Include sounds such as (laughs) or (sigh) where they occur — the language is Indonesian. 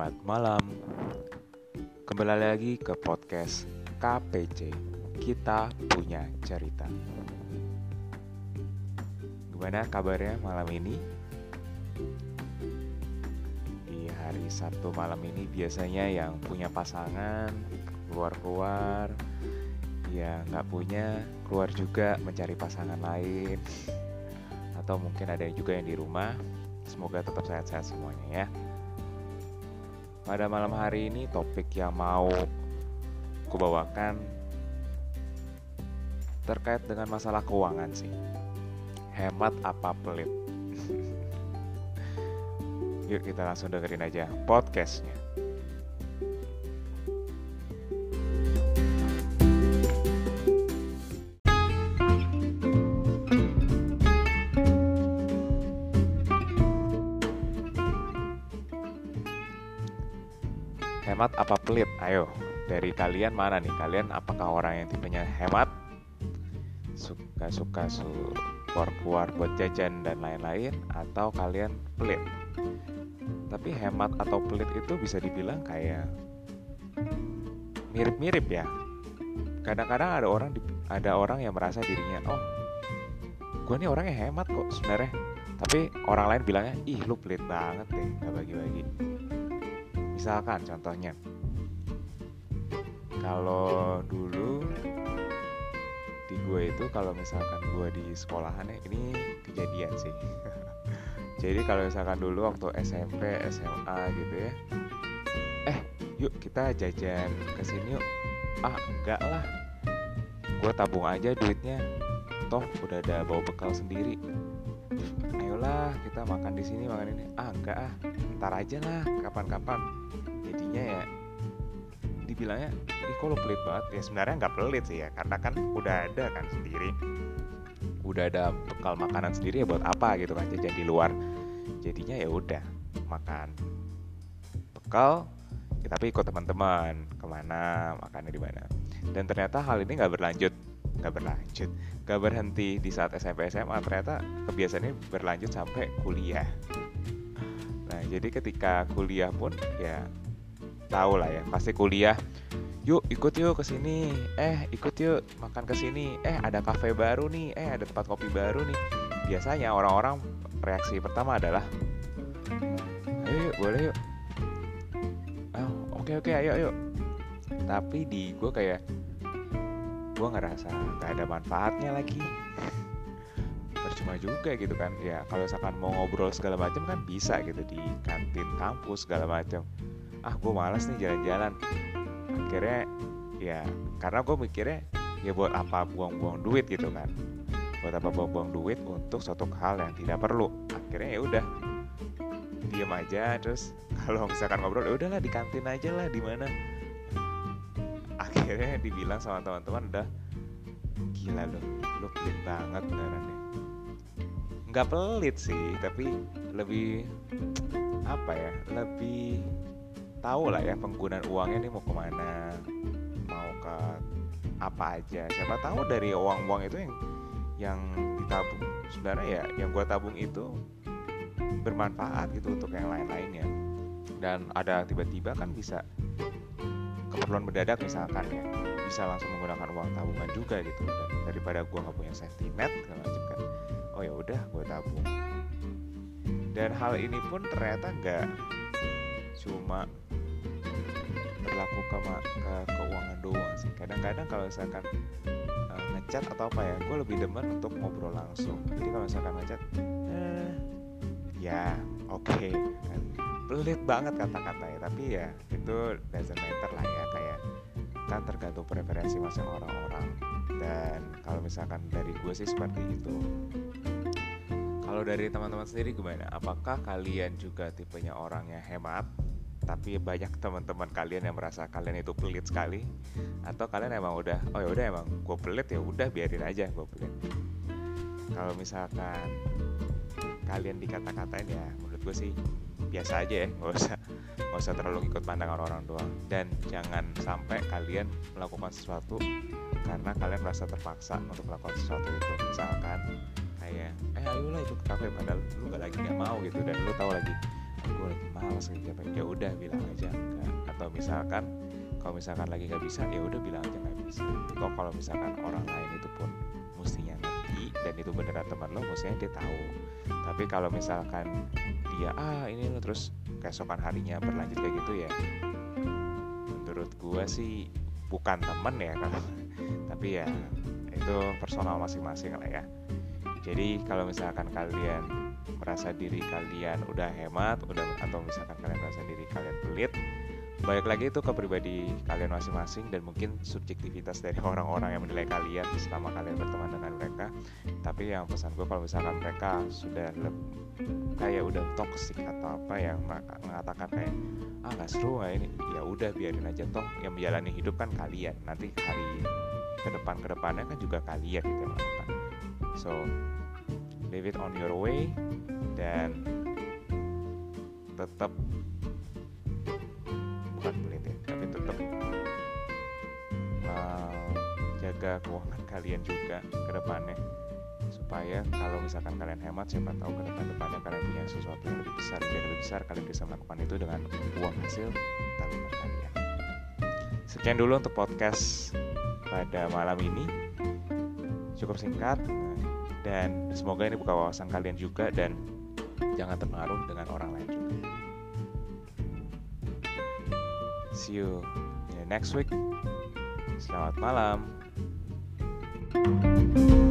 Selamat malam. Kembali lagi ke podcast KPC. Kita punya cerita. Gimana kabarnya malam ini? Di hari Sabtu malam ini biasanya yang punya pasangan keluar-keluar, ya nggak punya keluar juga mencari pasangan lain, atau mungkin ada juga yang di rumah. Semoga tetap sehat-sehat semuanya ya. Pada malam hari ini topik yang mau kubawakan terkait dengan masalah keuangan sih. Hemat apa pelit? (laughs) Yuk kita langsung dengerin aja podcastnya. Hemat apa pelit? Ayo, dari kalian mana nih? Kalian apakah orang yang tipenya hemat? Suka-suka su keluar-keluar buat jajan dan lain-lain atau kalian pelit? Tapi hemat atau pelit itu bisa dibilang kayak mirip-mirip ya. Kadang-kadang ada orang ada orang yang merasa dirinya, oh, gue nih orangnya hemat kok sebenarnya. Tapi orang lain bilangnya, ih lu pelit banget deh, gak bagi-bagi. Misalkan contohnya, kalau dulu di gue itu kalau misalkan gue di sekolahan ya ini kejadian sih. (laughs) Jadi kalau misalkan dulu waktu SMP, SMA gitu ya, eh yuk kita jajan ke sini yuk. Ah enggak lah, gue tabung aja duitnya. Toh udah ada bawa bekal sendiri. Ayolah kita makan di sini makan ini. Ah enggak ah, ntar aja lah kapan-kapan jadinya ya dibilangnya ih kok lo pelit banget? Ya sebenarnya nggak pelit sih ya karena kan udah ada kan sendiri. Udah ada bekal makanan sendiri ya buat apa gitu kan jajan di luar. Jadinya ya udah makan bekal ya, tapi ikut teman-teman ke mana makannya di mana. Dan ternyata hal ini nggak berlanjut nggak berlanjut nggak berhenti di saat SMP SMA ternyata kebiasaannya berlanjut sampai kuliah nah jadi ketika kuliah pun ya tahu lah ya pasti kuliah yuk ikut yuk ke sini. Eh ikut yuk makan ke sini. Eh ada kafe baru nih. Eh ada tempat kopi baru nih. Biasanya orang-orang reaksi pertama adalah ayo yuk boleh yuk. Oh, oke oke ayo yuk tapi di gue kayak gue ngerasa gak ada manfaatnya lagi percuma juga gitu kan. Ya kalau misalkan mau ngobrol segala macam kan bisa gitu di kantin kampus segala macam ah gue malas nih jalan-jalan. Akhirnya ya karena gue mikirnya ya buat apa buang-buang duit gitu kan. Buat apa buang-buang duit untuk suatu hal yang tidak perlu. Akhirnya ya udah diam aja. Terus (laughs) kalau misalkan ngobrol ya udahlah di kantin aja lah di mana. Akhirnya dibilang sama teman-teman udah gila lo lo pelit banget beneran deh nggak pelit sih tapi lebih apa ya lebih tahu lah ya penggunaan uangnya nih mau ke mana mau ke apa aja. Siapa tahu dari uang-uang itu yang yang ditabung sebenarnya ya yang gue tabung itu bermanfaat gitu untuk yang lain-lainnya dan ada tiba-tiba kan bisa keperluan mendadak misalkan ya bisa langsung menggunakan uang tabungan juga gitu. Dan daripada gue nggak punya safety net segala macam oh ya udah gue tabung. Dan hal ini pun ternyata nggak cuma berlaku ke, ke keuangan doang sih. Kadang-kadang kalau misalkan uh, ngechat atau apa ya gue lebih demen untuk ngobrol langsung. Jadi kalau misalkan ngechat eh, ya oke. Okay. pelit banget kata-katanya tapi ya itu doesn't matter lah ya kayak kan tergantung preferensi masing orang-orang. Dan kalau misalkan dari gue sih seperti itu kalau dari teman-teman sendiri gimana? Apakah kalian juga tipenya orang yang hemat tapi banyak teman-teman kalian yang merasa kalian itu pelit sekali? Atau kalian emang udah oh ya udah emang gue pelit ya udah biarin aja gue pelit. Kalau misalkan kalian dikata-katain ya menurut gue sih biasa aja ya nggak usah nggak usah terlalu ikut pandangan orang doang. Dan jangan sampai kalian melakukan sesuatu karena kalian merasa terpaksa untuk melakukan sesuatu itu. Misalkan kayak eh ayolah ikut kafe padahal lu gak lagi nggak mau gitu dan lu tahu lagi gue lagi malas lagi capek ya udah bilang aja enggak atau misalkan kalau misalkan lagi nggak bisa ya udah bilang aja nggak bisa. Kok kalau misalkan orang lain itu pun mestinya ngerti dan itu beneran teman lo mestinya dia tahu. Tapi kalau misalkan dia ah ini lo terus keesokan harinya berlanjut kayak gitu ya menurut gue sih bukan temen ya kan. Tapi ya itu personal masing-masing lah ya jadi kalau misalkan kalian merasa diri kalian udah hemat udah atau misalkan kalian merasa diri kalian pelit balik lagi itu ke pribadi kalian masing-masing dan mungkin subjektivitas dari (laughs) orang-orang yang menilai kalian selama kalian berteman dengan mereka. Tapi yang pesan gue kalau misalkan mereka sudah kayak udah toxic atau apa yang mengatakan kayak ah nggak seru nggak ini ya udah biarin aja. Toh yang menjalani hidup kan kalian. Nanti hari ke depan ke depannya kan juga kalian gitu yang melakukan so leave it on your way dan tetap bukan pelit ya tapi tetap uh, jaga keuangan kalian juga ke depannya. Supaya kalau misalkan kalian hemat siapa tahu ke depan depannya kalian punya sesuatu yang lebih besar yang lebih besar kalian bisa melakukan itu dengan uang hasil tabungan kalian. Sekian dulu untuk podcast pada malam ini. Cukup singkat dan semoga ini buka wawasan kalian juga dan jangan terpengaruh dengan orang lain juga. See you in the next week. Selamat malam. thank you